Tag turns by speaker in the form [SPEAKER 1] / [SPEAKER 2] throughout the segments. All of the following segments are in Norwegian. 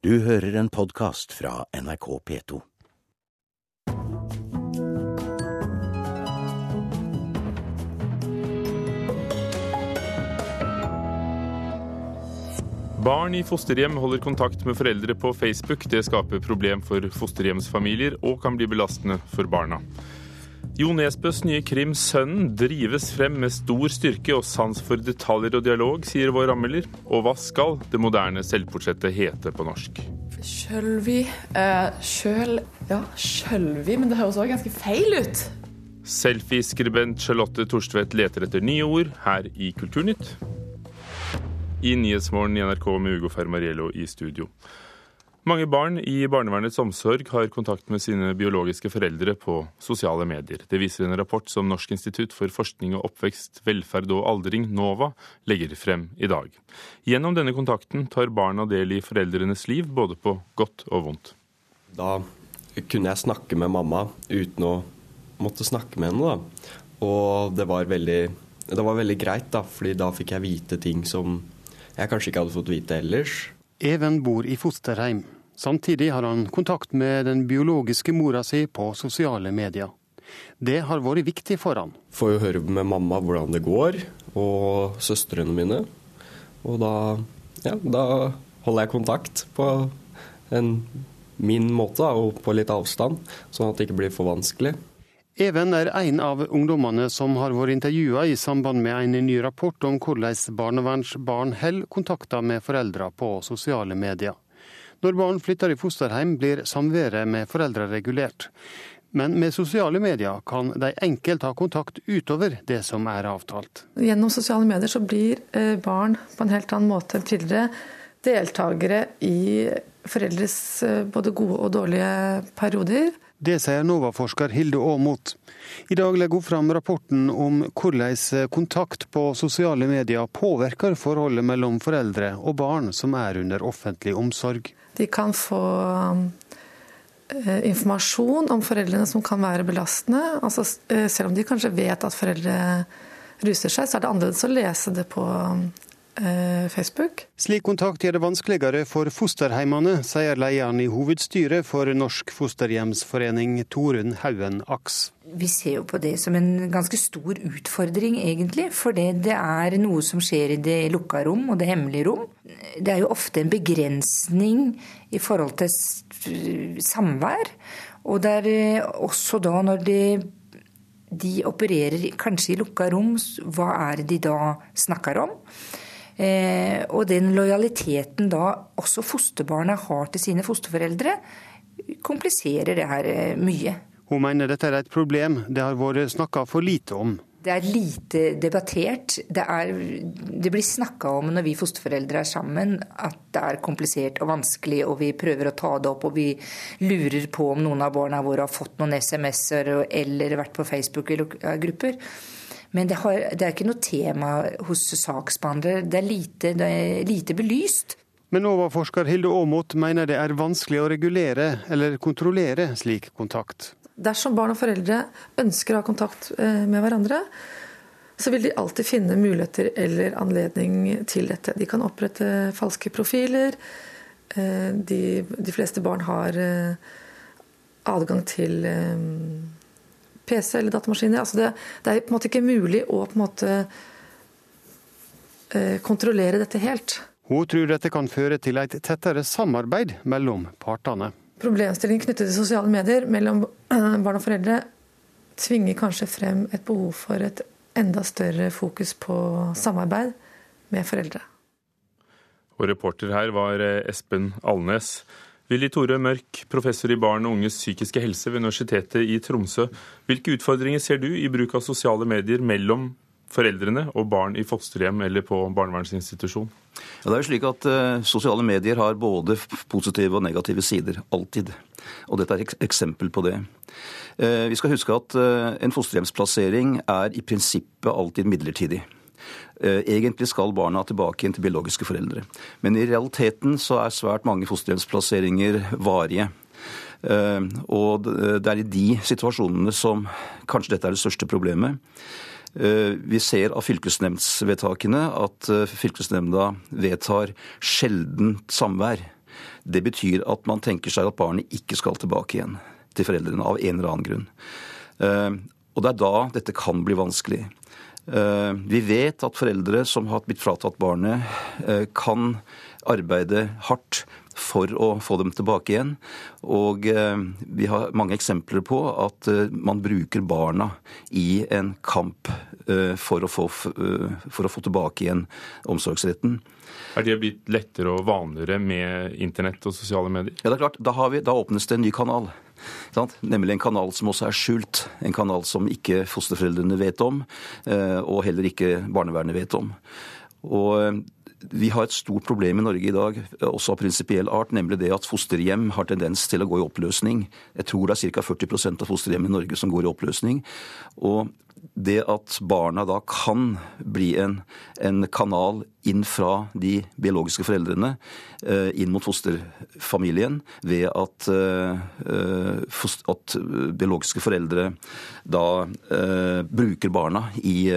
[SPEAKER 1] Du hører en podkast fra NRK P2.
[SPEAKER 2] Barn i fosterhjem holder kontakt med foreldre på Facebook. Det skaper problem for fosterhjemsfamilier og kan bli belastende for barna. Jo Nesbøs nye krim 'Sønnen' drives frem med stor styrke og sans for detaljer og dialog, sier vår anmelder. Og hva skal det moderne selvportrettet hete på norsk?
[SPEAKER 3] Sjølvi eh, Sjøl Ja, sjølvi, men det høres òg ganske feil ut.
[SPEAKER 2] Selfieskribent Charlotte Torstvedt leter etter nye ord her i Kulturnytt. I Nyhetsmorgen i NRK med Ugo Fermariello i studio. Mange barn i barnevernets omsorg har kontakt med sine biologiske foreldre på sosiale medier. Det viser en rapport som Norsk institutt for forskning og oppvekst, velferd og aldring, NOVA, legger frem i dag. Gjennom denne kontakten tar barna del i foreldrenes liv, både på godt og vondt.
[SPEAKER 4] Da kunne jeg snakke med mamma uten å måtte snakke med henne, da. Og det var veldig, det var veldig greit, da, fordi da fikk jeg vite ting som jeg kanskje ikke hadde fått vite ellers.
[SPEAKER 5] Even bor i fosterheim. Samtidig har han kontakt med den biologiske mora si på sosiale medier. Det har vært viktig for han.
[SPEAKER 4] Får jo høre med mamma hvordan det går, og søstrene mine. Og da, ja, da holder jeg kontakt på en, min måte, og på litt avstand, sånn at det ikke blir for vanskelig.
[SPEAKER 5] Even er en av ungdommene som har vært intervjua i samband med en ny rapport om hvordan barnevernsbarn holder kontakter med foreldre på sosiale medier. Når barn flytter i fosterhjem, blir samværet med foreldre regulert. Men med sosiale medier kan de enkelt ha kontakt utover det som er avtalt.
[SPEAKER 3] Gjennom sosiale medier så blir eh, barn på en helt annen måte enn tidligere deltakere i foreldres eh, både gode og dårlige perioder.
[SPEAKER 5] Det sier NOVA-forsker Hilde Aamodt. I dag legger hun fram rapporten om hvordan kontakt på sosiale medier påvirker forholdet mellom foreldre og barn som er under offentlig omsorg.
[SPEAKER 3] De kan få eh, informasjon om foreldrene som kan være belastende. Altså, eh, selv om de kanskje vet at foreldre ruser seg, så er det annerledes å lese det på Facebook.
[SPEAKER 5] Slik kontakt gjør det vanskeligere for fosterheimene, sier lederen i hovedstyret for Norsk fosterhjemsforening, Torunn Haugen Aks.
[SPEAKER 6] Vi ser jo på det som en ganske stor utfordring, egentlig. For det, det er noe som skjer i det lukka rom og det hemmelige rom. Det er jo ofte en begrensning i forhold til samvær. Og det er eh, også da når de de opererer kanskje i lukka rom, hva er det de da snakker om? Eh, og den lojaliteten da også fosterbarna har til sine fosterforeldre, kompliserer det her eh, mye.
[SPEAKER 5] Hun mener dette er et problem det har vært snakka for lite om.
[SPEAKER 6] Det er lite debattert. Det, er, det blir snakka om når vi fosterforeldre er sammen, at det er komplisert og vanskelig, og vi prøver å ta det opp, og vi lurer på om noen av barna våre har fått noen SMS-er eller vært på Facebook-grupper. Men det, har, det, er ikke noe tema hos saksbehandlere. Det er lite, det er lite belyst.
[SPEAKER 5] Men NOVA-forsker Hilde Aamodt mener det er vanskelig å regulere eller kontrollere slik kontakt.
[SPEAKER 3] Dersom barn og foreldre ønsker å ha kontakt eh, med hverandre, så vil de alltid finne muligheter eller anledning til dette. De kan opprette falske profiler. Eh, de, de fleste barn har eh, adgang til PC eller datamaskiner. Altså det, det, er på en måte ikke mulig å på en måte eh, kontrollere dette helt.
[SPEAKER 5] Hun tror dette kan føre til et tettere samarbeid mellom partene.
[SPEAKER 3] Problemstillingen knyttet til sosiale medier mellom barn og foreldre tvinger kanskje frem et behov for et enda større fokus på samarbeid med foreldre.
[SPEAKER 2] Og reporter her var eh, Espen Alnes. Willy Tore Mørk, professor i barn og unges psykiske helse ved Universitetet i Tromsø. Hvilke utfordringer ser du i bruk av sosiale medier mellom foreldrene og barn i fosterhjem eller på barnevernsinstitusjon?
[SPEAKER 7] Ja, det er jo slik at uh, Sosiale medier har både positive og negative sider. Alltid. Og dette er et eksempel på det. Uh, vi skal huske at uh, en fosterhjemsplassering er i prinsippet alltid midlertidig. Eh, egentlig skal barna tilbake igjen til biologiske foreldre. Men i realiteten så er svært mange fosterhjemsplasseringer varige. Eh, og det er i de situasjonene som kanskje dette er det største problemet. Eh, vi ser av fylkesnemndsvedtakene at fylkesnemnda vedtar sjeldent samvær. Det betyr at man tenker seg at barnet ikke skal tilbake igjen til foreldrene av en eller annen grunn. Og det er da dette kan bli vanskelig. Eh, vi vet at foreldre som har blitt fratatt barnet, eh, kan arbeide hardt for å få dem tilbake igjen. Og vi har mange eksempler på at man bruker barna i en kamp for å få, for å få tilbake igjen omsorgsretten.
[SPEAKER 2] Er det blitt lettere og vanligere med internett og sosiale medier?
[SPEAKER 7] Ja, det er klart. Da, vi, da åpnes det en ny kanal. Sant? Nemlig en kanal som også er skjult. En kanal som ikke fosterforeldrene vet om, eh, og heller ikke barnevernet vet om. Og eh, vi har et stort problem i Norge i dag, også av prinsipiell art, nemlig det at fosterhjem har tendens til å gå i oppløsning. Jeg tror det er ca. 40% av fosterhjem i Norge som går i oppløsning. Og det at barna da kan bli en, en, kanal inn fra de biologiske foreldrene eh, inn mot fosterfamilien, ved at, eh, at biologiske foreldre da eh, bruker barna i,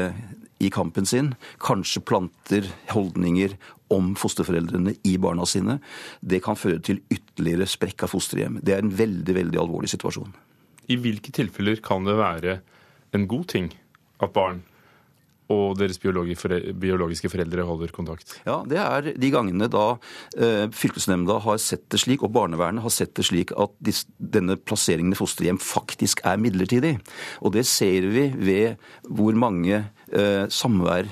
[SPEAKER 7] i kampen sin, kanskje planter holdninger om fosterforeldrene i barna sine, det kan føre til ytterligere sprekk av fosterhjem. Det er en veldig, veldig alvorlig situasjon.
[SPEAKER 2] I hvilke tilfeller kan det være en god ting at barn og deres biologiske foreldre holder kontakt?
[SPEAKER 7] Ja, Det er de gangene da eh, fylkesnemnda har sett det slik, og barnevernet har sett det slik at denne plasseringen i fosterhjem faktisk er midlertidig. Og det ser vi ved hvor mange Eh, samvær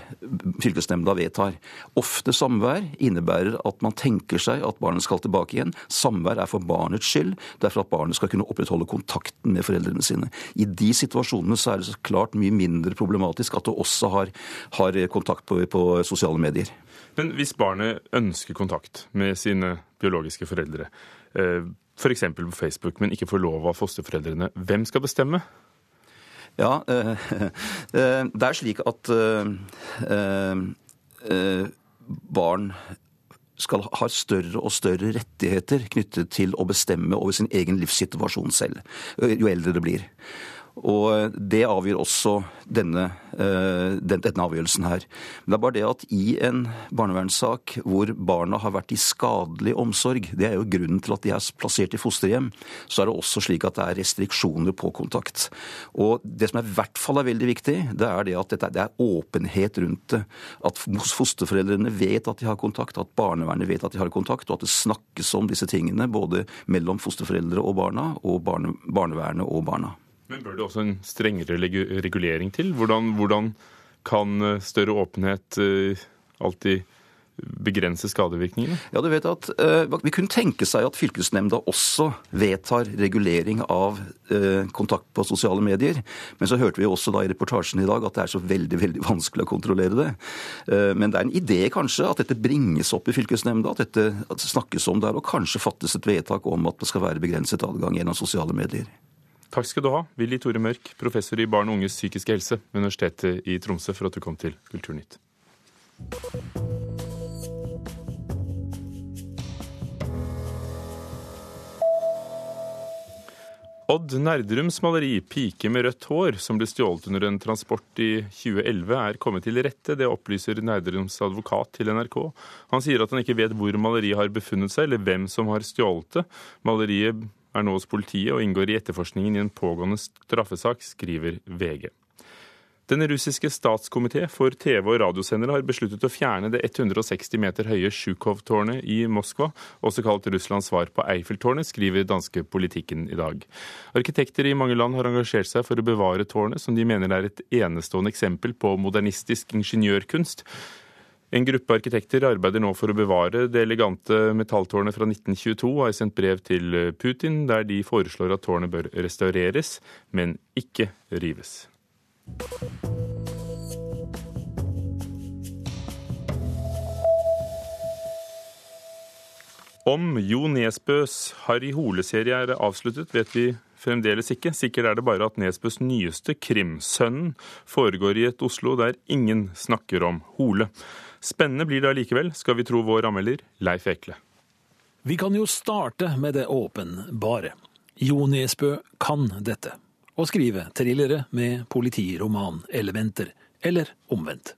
[SPEAKER 7] fylkesnemnda vedtar. Ofte samvær innebærer at man tenker seg at barnet skal tilbake igjen. Samvær er for barnets skyld, det er for at barnet skal kunne opprettholde kontakten med foreldrene sine. I de situasjonene så er det så klart mye mindre problematisk at det også har, har kontakt på, på sosiale medier.
[SPEAKER 2] Men hvis barnet ønsker kontakt med sine biologiske foreldre, f.eks. For på Facebook, men ikke får lov av fosterforeldrene, hvem skal bestemme?
[SPEAKER 7] Ja, eh, eh, det er slik at eh, barn skal ha større og større rettigheter knyttet til å bestemme over sin egen livssituasjon selv, jo eldre det blir. Og det avgjør også denne, eh, denne, avgjørelsen her. Men det er bare det at i en barnevernssak hvor barna har vært i skadelig omsorg, det er jo grunnen til at de er plassert i fosterhjem, så er det også slik at det er restriksjoner på kontakt. Og det som i hvert fall er veldig viktig, det er det at det er åpenhet rundt det. At fosterforeldrene vet at de har kontakt, at barnevernet vet at de har kontakt, og at det snakkes om disse tingene både mellom fosterforeldre og barna, og barne, barnevernet og barna.
[SPEAKER 2] Men Bør det også en strengere regulering til? Hvordan, hvordan kan eh, større åpenhet eh, alltid begrense skadevirkningene?
[SPEAKER 7] Ja, du vet at uh, Vi kunne tenke seg at fylkesnemnda også vedtar regulering av uh, kontakt på sosiale medier. Men så hørte vi også da i reportasjen i dag at det er så veldig veldig vanskelig å kontrollere det. Uh, men det er en idé kanskje at dette bringes opp i fylkesnemnda, at dette snakkes om der, og kanskje fattes et vedtak om at det skal være begrenset adgang gjennom sosiale medier.
[SPEAKER 2] Takk skal du ha, Willy Tore Mørk, professor i barn og unges psykiske helse ved Universitetet i Tromsø, for at du kom til Kulturnytt. Odd Nerdrums maleri 'Pike med rødt hår', som ble stjålet under en transport i 2011, er kommet til rette. Det opplyser Nerdrums advokat til NRK. Han sier at han ikke vet hvor maleriet har befunnet seg, eller hvem som har stjålet det. Maleriet er nå hos politiet og inngår i etterforskningen i en pågående straffesak, skriver VG. Den russiske statskomité for TV- og radiosendere har besluttet å fjerne det 160 meter høye Sjukov-tårnet i Moskva, også kalt Russlands svar på Eiffeltårnet, skriver danske Politikken i dag. Arkitekter i mange land har engasjert seg for å bevare tårnet, som de mener er et enestående eksempel på modernistisk ingeniørkunst. En gruppe arkitekter arbeider nå for å bevare det elegante metalltårnet fra 1922 og har sendt brev til Putin der de foreslår at tårnet bør restaureres, men ikke rives. Om Jo Nesbøs Harry Hole-serie er avsluttet, vet vi fremdeles ikke. Sikkert er det bare at Nesbøs nyeste Krimsønnen, foregår i et Oslo der ingen snakker om Hole. Spennende blir det allikevel, skal vi tro vår anmelder Leif Ekle.
[SPEAKER 8] Vi kan jo starte med det åpenbare. Jo Nesbø kan dette. Å skrive thrillere med politiromanelementer, eller omvendt.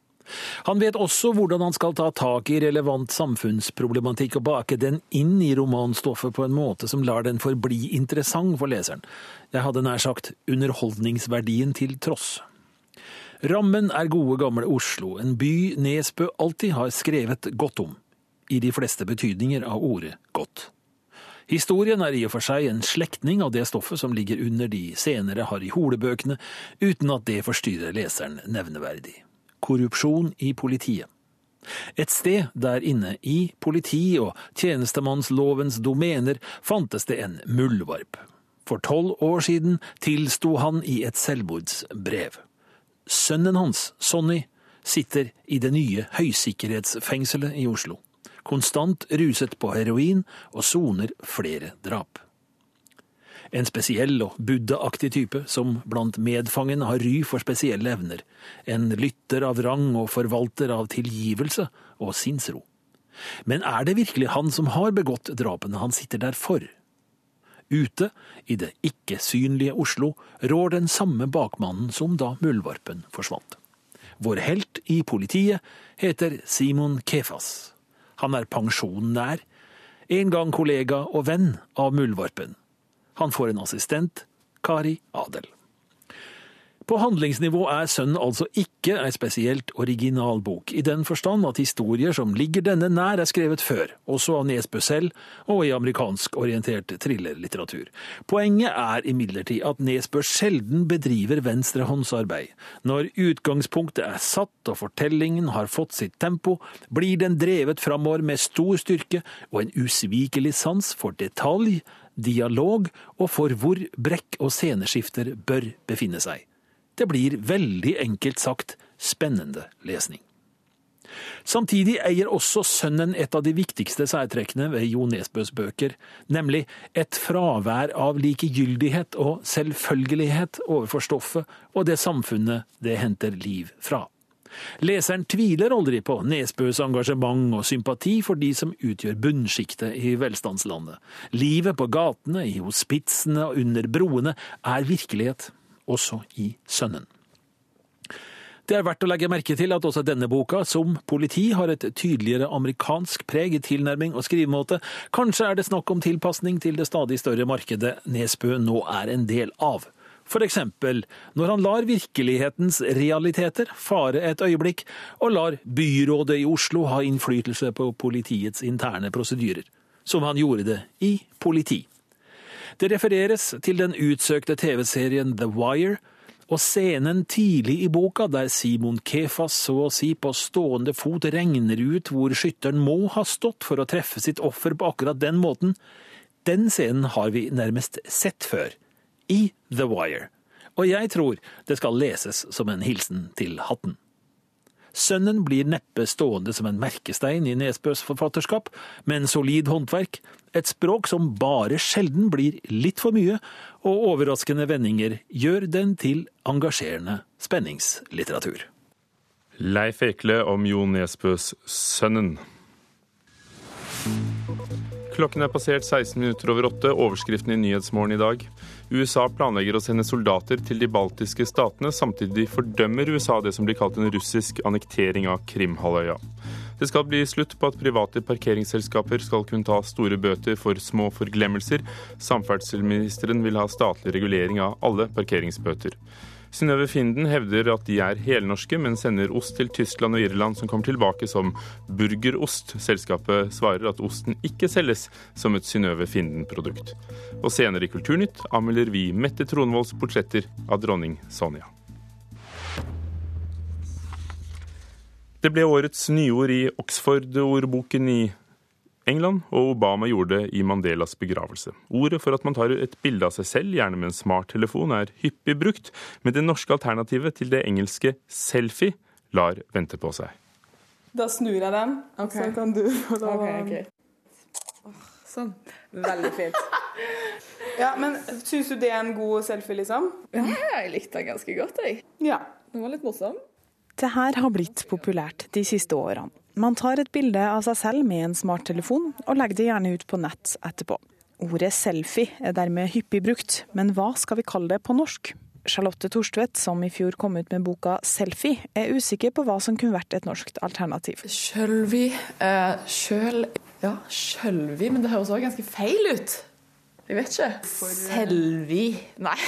[SPEAKER 8] Han vet også hvordan han skal ta tak i relevant samfunnsproblematikk og bake den inn i romanstoffet på en måte som lar den forbli interessant for leseren. Jeg hadde nær sagt underholdningsverdien til tross. Rammen er gode, gamle Oslo, en by Nesbø alltid har skrevet godt om, i de fleste betydninger av ordet godt. Historien er i og for seg en slektning av det stoffet som ligger under de senere Harry Hole-bøkene, uten at det forstyrrer leseren nevneverdig korrupsjon i politiet. Et sted der inne i politi- og tjenestemannslovens domener fantes det en muldvarp. For tolv år siden tilsto han i et selvmordsbrev. Sønnen hans, Sonny, sitter i det nye høysikkerhetsfengselet i Oslo. Konstant ruset på heroin og soner flere drap. En spesiell og buddha-aktig type, som blant medfangene har ry for spesielle evner. En lytter av rang og forvalter av tilgivelse og sinnsro. Men er det virkelig han som har begått drapene han sitter der for? Ute, i det ikke-synlige Oslo, rår den samme bakmannen som da muldvarpen forsvant. Vår helt i politiet heter Simon Kefas. Han er pensjonen en gang kollega og venn av muldvarpen. Han får en assistent, Kari Adel. På handlingsnivå er Sønnen altså ikke ei spesielt original bok, i den forstand at historier som ligger denne nær er skrevet før, også av Nesbø selv og i amerikansk orientert thrillerlitteratur. Poenget er imidlertid at Nesbø sjelden bedriver venstrehåndsarbeid. Når utgangspunktet er satt og fortellingen har fått sitt tempo, blir den drevet framover med stor styrke og en usvikelig sans for detalj, dialog og for hvor brekk og sceneskifter bør befinne seg. Det blir veldig enkelt sagt spennende lesning. Samtidig eier også sønnen et av de viktigste særtrekkene ved Jo Nesbøs bøker, nemlig et fravær av likegyldighet og selvfølgelighet overfor stoffet og det samfunnet det henter liv fra. Leseren tviler aldri på Nesbøs engasjement og sympati for de som utgjør bunnsjiktet i velstandslandet. Livet på gatene, i hospitsene og under broene er virkelighet, også i Sønnen. Det er verdt å legge merke til at også denne boka, som politi, har et tydeligere amerikansk preg i tilnærming og skrivemåte. Kanskje er det snakk om tilpasning til det stadig større markedet Nesbø nå er en del av. Eksempel når han lar virkelighetens realiteter fare et øyeblikk, og lar byrådet i Oslo ha innflytelse på politiets interne prosedyrer, som han gjorde det i Politi. Det refereres til den utsøkte TV-serien The Wire, og scenen tidlig i boka der Simon Kefas så å si på stående fot regner ut hvor skytteren må ha stått for å treffe sitt offer på akkurat den måten, den scenen har vi nærmest sett før i The Wire, og jeg tror det skal leses som en hilsen til hatten. Sønnen blir neppe stående som en merkestein i Nesbøs forfatterskap, men solid håndverk, et språk som bare sjelden blir litt for mye, og overraskende vendinger gjør den til engasjerende spenningslitteratur.
[SPEAKER 2] Leif Ekle om Jo Nesbøs Sønnen. Klokken er passert 16 minutter over åtte. Overskriften i Nyhetsmorgen i dag. USA planlegger å sende soldater til de baltiske statene. Samtidig fordømmer USA det som blir kalt en russisk annektering av Krimhalvøya. Det skal bli slutt på at private parkeringsselskaper skal kunne ta store bøter for små forglemmelser. Samferdselsministeren vil ha statlig regulering av alle parkeringsbøter. Synnøve Finden hevder at de er helnorske, men sender ost til Tyskland og Irland som kommer tilbake som burgerost. Selskapet svarer at osten ikke selges som et Synnøve Finden-produkt. Og senere i Kulturnytt anmelder vi Mette Tronvolds portretter av dronning Sonja. Det ble årets nyord i Oxford-ordboken i England, og Obama gjorde det i Mandelas begravelse. Ordet for at man tar et bilde av seg selv, gjerne med en smarttelefon, er hyppig brukt, men det norske alternativet til det engelske selfie lar vente på seg.
[SPEAKER 9] Da snur jeg den, okay. så kan du få lov
[SPEAKER 10] okay, okay. Sånn.
[SPEAKER 9] Veldig fint. Ja, men Syns du det er en god selfie, liksom?
[SPEAKER 10] Ja, jeg likte den ganske godt, jeg.
[SPEAKER 9] Ja.
[SPEAKER 10] Den var litt morsom.
[SPEAKER 11] Det her har blitt populært de siste årene. Man tar et bilde av seg selv med en smarttelefon, og legger det gjerne ut på nett etterpå. Ordet selfie er dermed hyppig brukt, men hva skal vi kalle det på norsk? Charlotte Torstvedt, som i fjor kom ut med boka 'Selfie', er usikker på hva som kunne vært et norskt alternativ.
[SPEAKER 10] Sjølvi eh, Sjøl Ja, sjølvi, men det høres òg ganske feil ut. Jeg vet ikke. Selvi Nei.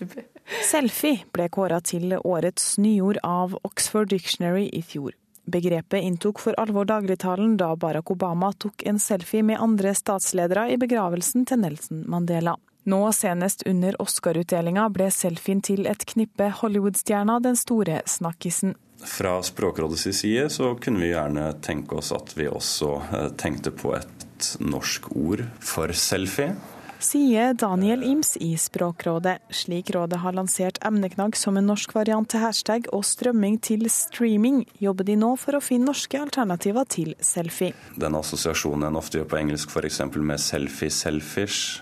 [SPEAKER 11] Selfie ble kåra til årets nyord av Oxford Dictionary i fjor. Begrepet inntok for alvor dagligtalen da Barack Obama tok en selfie med andre statsledere i begravelsen til Nelson Mandela. Nå senest under Oscar-utdelinga ble selfien til et knippe Hollywood-stjerna den store snakkisen.
[SPEAKER 12] Fra Språkrådets side så kunne vi gjerne tenke oss at vi også eh, tenkte på et norsk ord for selfie
[SPEAKER 11] sier Daniel Ims i Språkrådet. Slik rådet har lansert emneknagg som en norsk variant til hashtag og strømming til streaming, jobber de nå for å finne norske alternativer til selfie.
[SPEAKER 12] Den assosiasjonen en ofte gjør på engelsk f.eks. med selfie, selfish,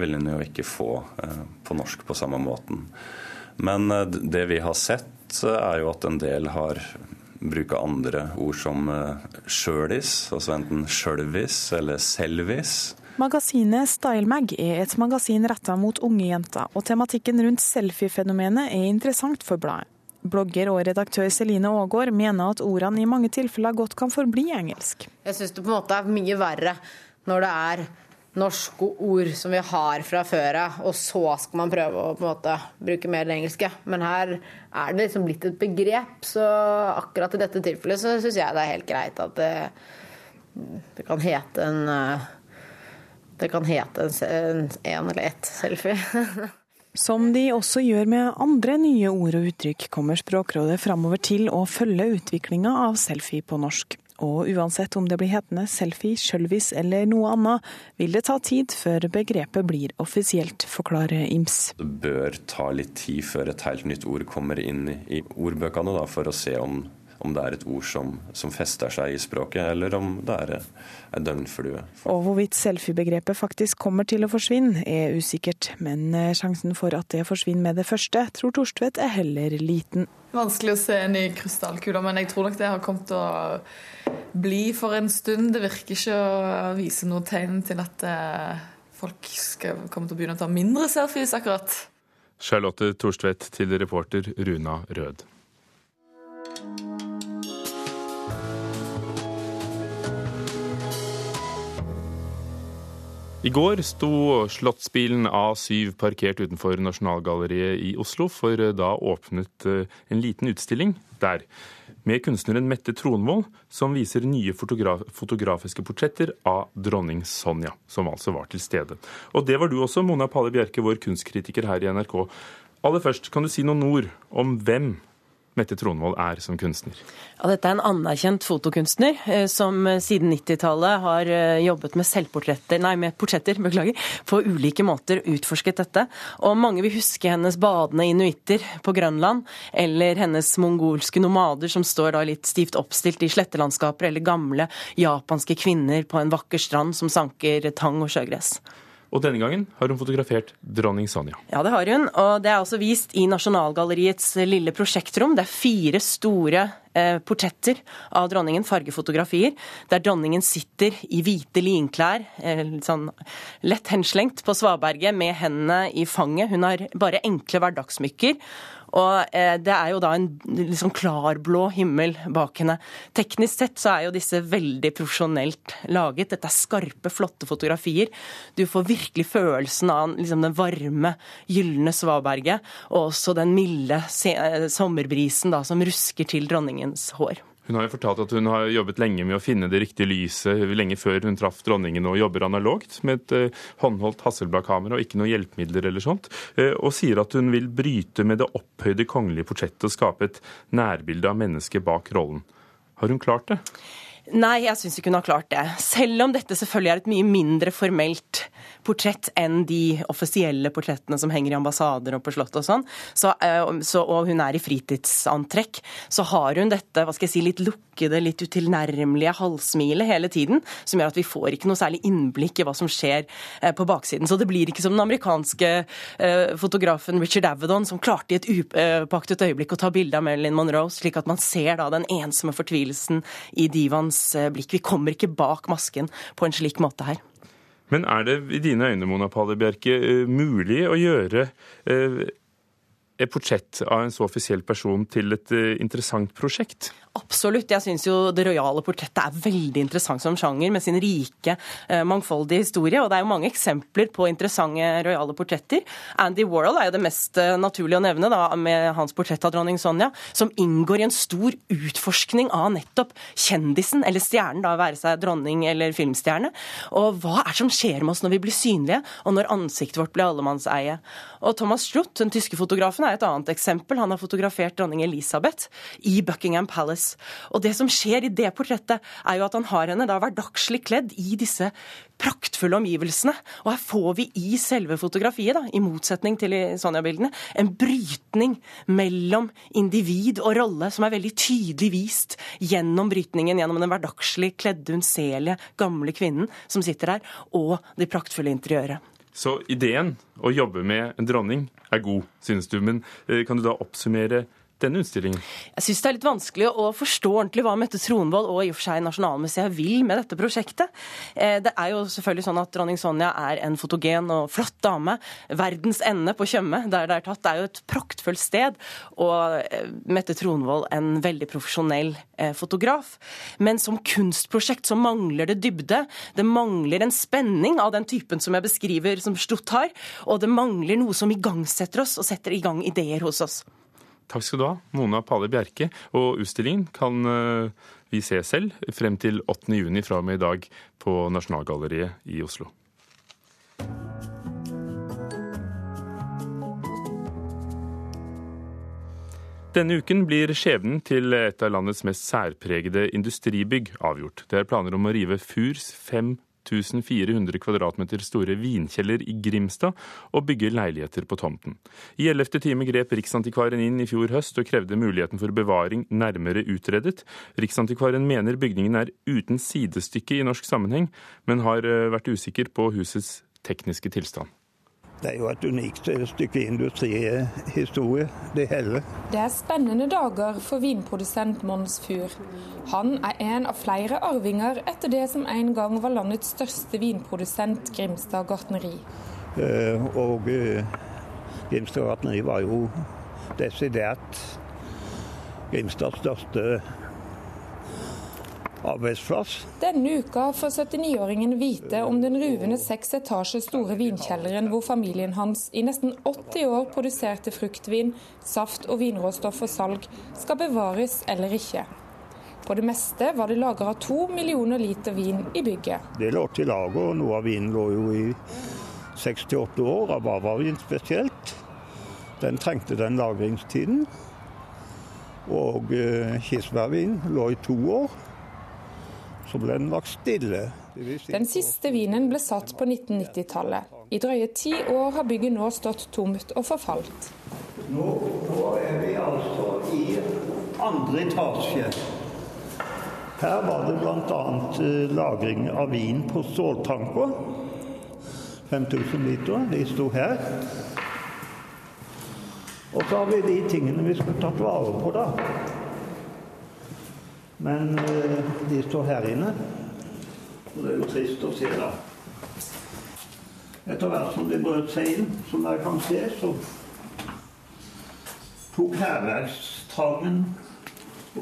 [SPEAKER 12] vil en jo ikke få eh, på norsk på samme måten. Men eh, det vi har sett, er jo at en del har bruke andre ord som sjølis, altså enten sjølvis eller selvis.
[SPEAKER 11] Magasinet StyleMag er et magasin retta mot unge jenter, og tematikken rundt selfie-fenomenet er interessant for bladet. Blogger og redaktør Celine Aagaard mener at ordene i mange tilfeller godt kan forbli engelsk.
[SPEAKER 13] Jeg syns det på en måte er mye verre når det er norske ord som vi har fra før av, og så skal man prøve å måte bruke mer det engelske. Men her er det liksom blitt et begrep, så akkurat i dette tilfellet så syns jeg det er helt greit at det, det kan hete en det kan hete en, en eller ett selfie.
[SPEAKER 11] Som de også gjør med andre nye ord og uttrykk, kommer Språkrådet framover til å følge utviklinga av selfie på norsk. Og uansett om det blir hetende selfie, sjølvis eller noe annet, vil det ta tid før begrepet blir offisielt, forklarer Ims.
[SPEAKER 12] Det bør ta litt tid før et helt nytt ord kommer inn i ordbøkene, da, for å se om om det er et ord som, som fester seg i språket, eller om det er ei døgnflue.
[SPEAKER 11] Og hvorvidt selfie-begrepet faktisk kommer til å forsvinne, er usikkert. Men eh, sjansen for at det forsvinner med det første, tror Torstvedt er heller liten.
[SPEAKER 10] Vanskelig å se inn i krystallkula, men jeg tror nok det har kommet til å bli for en stund. Det virker ikke å vise noe tegn til at eh, folk skal komme til å begynne å ta mindre selfies, akkurat.
[SPEAKER 2] Charlotte Torstvedt til reporter Runa Rød. I går sto Slottsbilen A7 parkert utenfor Nasjonalgalleriet i Oslo, for da åpnet eh, en liten utstilling der med kunstneren Mette Tronvold, som viser nye fotograf fotografiske portretter av dronning Sonja, som altså var til stede. Og det var du også, Mona Palle Bjerke, vår kunstkritiker her i NRK. Aller først, kan du si noen ord om hvem Mette Tronvold er som kunstner?
[SPEAKER 14] Ja, dette er en anerkjent fotokunstner eh, som eh, siden 90-tallet har eh, jobbet med selvportretter, nei, med portretter, beklager, på ulike måter utforsket dette. Og mange vil huske hennes badende inuitter på Grønland, eller hennes mongolske nomader som står da litt stivt oppstilt i slettelandskaper, eller gamle japanske kvinner på en vakker strand som sanker tang og sjøgress.
[SPEAKER 2] Og denne gangen har hun fotografert dronning Sonja.
[SPEAKER 14] Ja, det har hun. Og det er også vist i Nasjonalgalleriets lille prosjektrom. Det er fire store eh, portretter av dronningen, fargefotografier, der dronningen sitter i hvite linklær, eh, sånn lett henslengt på svaberget med hendene i fanget. Hun har bare enkle hverdagssmykker. Og eh, det er jo da en liksom klarblå himmel bak henne. Teknisk sett så er jo disse veldig profesjonelt laget. Dette er skarpe, flotte fotografier. Du får virkelig følelsen av liksom, den varme, gylne svaberget, og også den milde sommerbrisen da, som rusker til dronningens hår.
[SPEAKER 2] Hun har jo fortalt at hun har jobbet lenge med å finne det riktige lyset, lenge før hun traff dronningen, og jobber analogt med et uh, håndholdt Hasselblad-kamera og ikke noen hjelpemidler eller sånt. Uh, og sier at hun vil bryte med det opphøyde kongelige portrettet og skape et nærbilde av mennesket bak rollen. Har hun klart det?
[SPEAKER 14] Nei, jeg syns ikke hun har klart det. Selv om dette selvfølgelig er et mye mindre formelt portrett enn de offisielle portrettene som henger i ambassader og på slott og sånn, så, eh, så, og hun er i fritidsantrekk, så har hun dette hva skal jeg si, litt lukkede, litt utilnærmelige halvsmilet hele tiden, som gjør at vi får ikke noe særlig innblikk i hva som skjer eh, på baksiden. Så det blir ikke som den amerikanske eh, fotografen Richard Avedon, som klarte i et upaktet øyeblikk å ta bilde av Marilyn Monroe, slik at man ser da den ensomme fortvilelsen i divaens blikk. Vi kommer ikke bak masken på en slik måte her.
[SPEAKER 2] Men er det i dine øyne, Mona Palle Bjerke, eh, mulig å gjøre Er portrett av en så offisiell person til et eh, interessant prosjekt?
[SPEAKER 14] Absolutt. Jeg syns jo det rojale portrettet er veldig interessant som sjanger, med sin rike, eh, mangfoldige historie. Og det er jo mange eksempler på interessante rojale portretter. Andy Warhol er jo det mest eh, naturlige å nevne, da, med hans portrett av dronning Sonja, som inngår i en stor utforskning av nettopp kjendisen, eller stjernen, da være seg dronning eller filmstjerne. Og hva er det som skjer med oss når vi blir synlige, og når ansiktet vårt blir allemannseie? Og Thomas Strutt, den tyske fotografen, er et annet eksempel. Han har fotografert dronning Elisabeth i Buckingham Palace og det som skjer i det portrettet, er jo at han har henne da hverdagslig kledd i disse praktfulle omgivelsene. Og her får vi i selve fotografiet, da, i motsetning til i Sonja-bildene, en brytning mellom individ og rolle som er veldig tydelig vist gjennom brytningen gjennom den hverdagslig kledde, unnselige, gamle kvinnen som sitter der, og det praktfulle interiøret.
[SPEAKER 2] Så ideen å jobbe med en dronning er god, synes du. Men eh, kan du da oppsummere denne utstillingen?
[SPEAKER 14] Jeg syns det er litt vanskelig å forstå ordentlig hva Mette Tronvold og i og for seg Nasjonalmuseet vil med dette prosjektet. Eh, det er jo selvfølgelig sånn at dronning Sonja er en fotogen og flott dame. Verdens ende på Tjøme, der det er tatt, det er jo et praktfullt sted. Og eh, Mette Tronvold en veldig profesjonell eh, fotograf. Men som kunstprosjekt så mangler det dybde. Det mangler en spenning av den typen som jeg beskriver som Slutt har. Og det mangler noe som igangsetter oss og setter i gang ideer hos oss.
[SPEAKER 2] Takk skal du ha, Mona Pale Bjerke. Og utstillingen kan eh, vi se selv frem til 8. juni fra og med i dag på Nasjonalgalleriet i Oslo. Denne uken blir skjebnen til et av landets mest særpregede industribygg avgjort. Det er planer om å rive Furs fem 1400 kvadratmeter store vinkjeller i Grimstad og bygger leiligheter på tomten. I ellevte time grep Riksantikvaren inn i fjor høst og krevde muligheten for bevaring nærmere utredet. Riksantikvaren mener bygningen er uten sidestykke i norsk sammenheng, men har eh, vært usikker på husets tekniske tilstand.
[SPEAKER 15] Det er jo et unikt stykke industrihistorie, det hele.
[SPEAKER 16] Det er spennende dager for vinprodusent Mons Fur. Han er en av flere arvinger etter det som en gang var landets største vinprodusent, Grimstad gartneri.
[SPEAKER 15] Eh, og eh, Grimstad gartneri var jo desidert Grimstads største arbeidsplass.
[SPEAKER 16] Denne uka får 79-åringen vite om den ruvende seks etasjer store vinkjelleren hvor familien hans i nesten 80 år produserte fruktvin, saft og vinråstoff for salg, skal bevares eller ikke. På det meste var det lagra to millioner liter vin i bygget.
[SPEAKER 15] Det lå til lager, og noe av vinen lå jo i 68 år, av bavarvin spesielt. Den trengte den lagringstiden. Og eh, kirsebærvin lå i to år så ble den lagt stille.
[SPEAKER 16] Den siste vinen ble satt på 1990-tallet. I drøye ti år har bygget nå stått tomt og forfalt.
[SPEAKER 15] Nå, nå er vi altså i andre etasje. Her var det bl.a. Eh, lagring av vin på ståltanker. 5000 liter. De sto her. Og så har vi de tingene vi skulle tatt vare på, da. Men eh, de står her inne. Og det er jo trist å se, da. Etter hvert som de brøt seg inn, som dere kan se, så tok hærverkstrangen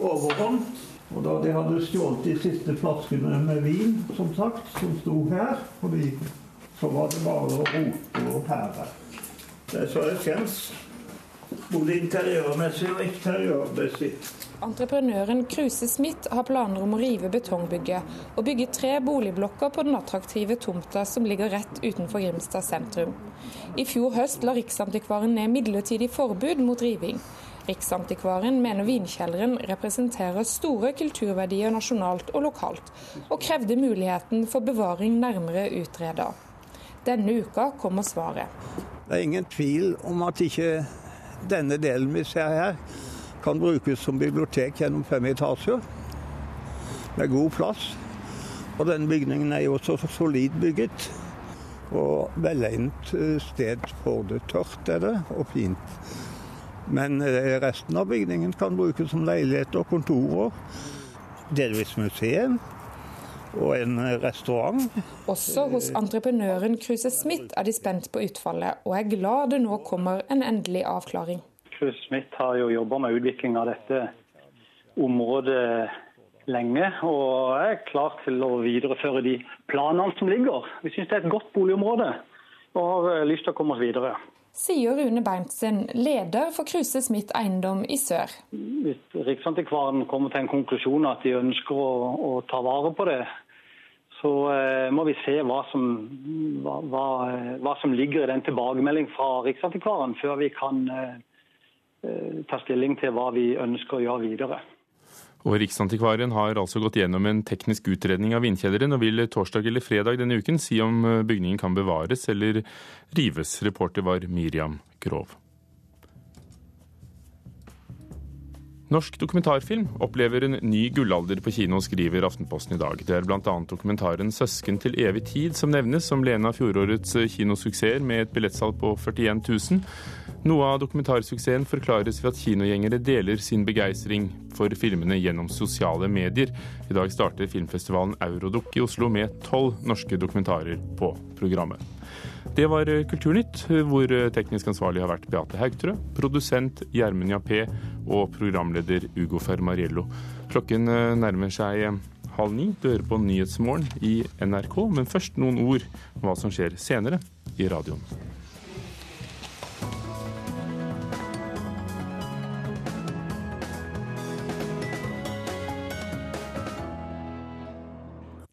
[SPEAKER 15] overhånd. Og da de hadde stjålet de siste flaskene med vin, som sagt, som sto her, fordi så var det bare å rote og hærverk. Det er så det kjennes. Både interiørmessig og eksteriørmessig.
[SPEAKER 16] Entreprenøren Kruse Smith har planer om å rive betongbygget og bygge tre boligblokker på den attraktive tomta som ligger rett utenfor Grimstad sentrum. I fjor høst la Riksantikvaren ned midlertidig forbud mot riving. Riksantikvaren mener vinkjelleren representerer store kulturverdier nasjonalt og lokalt, og krevde muligheten for bevaring nærmere utreda. Denne uka kommer svaret.
[SPEAKER 15] Det er ingen tvil om at ikke denne delen vi ser her, kan brukes som bibliotek gjennom fem etasjer med god plass. Og denne bygningen er jo også solid bygget. Og velegnet eh, sted for det. Tørt er det, og fint. Men eh, resten av bygningen kan brukes som leiligheter, kontorer, delvis museum og en restaurant.
[SPEAKER 16] Også hos entreprenøren Kruse Smith er de spent på utfallet, og er glad det nå kommer en endelig avklaring.
[SPEAKER 17] Oxford Smith har jo jobba med utvikling av dette området lenge, og er klar til å videreføre de planene som ligger. Vi syns det er et godt boligområde og har eh, lyst til å komme oss videre.
[SPEAKER 16] Sier Rune Berntsen, leder for Kruse Smith Eiendom i sør.
[SPEAKER 17] Hvis Riksantikvaren kommer til en konklusjon at de ønsker å, å ta vare på det, så eh, må vi se hva som, hva, hva, hva som, ligger i den tilbakemeldingen fra Riksantikvaren, før vi kan eh, eh ta stilling til hva vi ønsker å gjøre videre.
[SPEAKER 2] Og Riksantikvaren har altså gått gjennom en teknisk utredning av vindkjelleren, og vil torsdag eller fredag denne uken si om eh, bygningen kan bevares eller rives. Reporter var Miriam Grov. Norsk dokumentarfilm opplever en ny gullalder på kino, skriver Aftenposten i dag. Det er bl.a. dokumentaren 'Søsken til evig tid' som nevnes som ble en av fjorårets kinosuksesser med et billettsalg på 41 000. Noe av dokumentarsuksessen forklares ved at kinogjengere deler sin begeistring for filmene gjennom sosiale medier. I dag starter filmfestivalen Eurodukk i Oslo med tolv norske dokumentarer på programmet. Det var Kulturnytt, hvor teknisk ansvarlig har vært Beate Haugtrø, produsent Gjermund Jappé og programleder Ugo Fermariello. Klokken nærmer seg halv ni. Du hører på Nyhetsmorgen i NRK, men først noen ord om hva som skjer senere i radioen.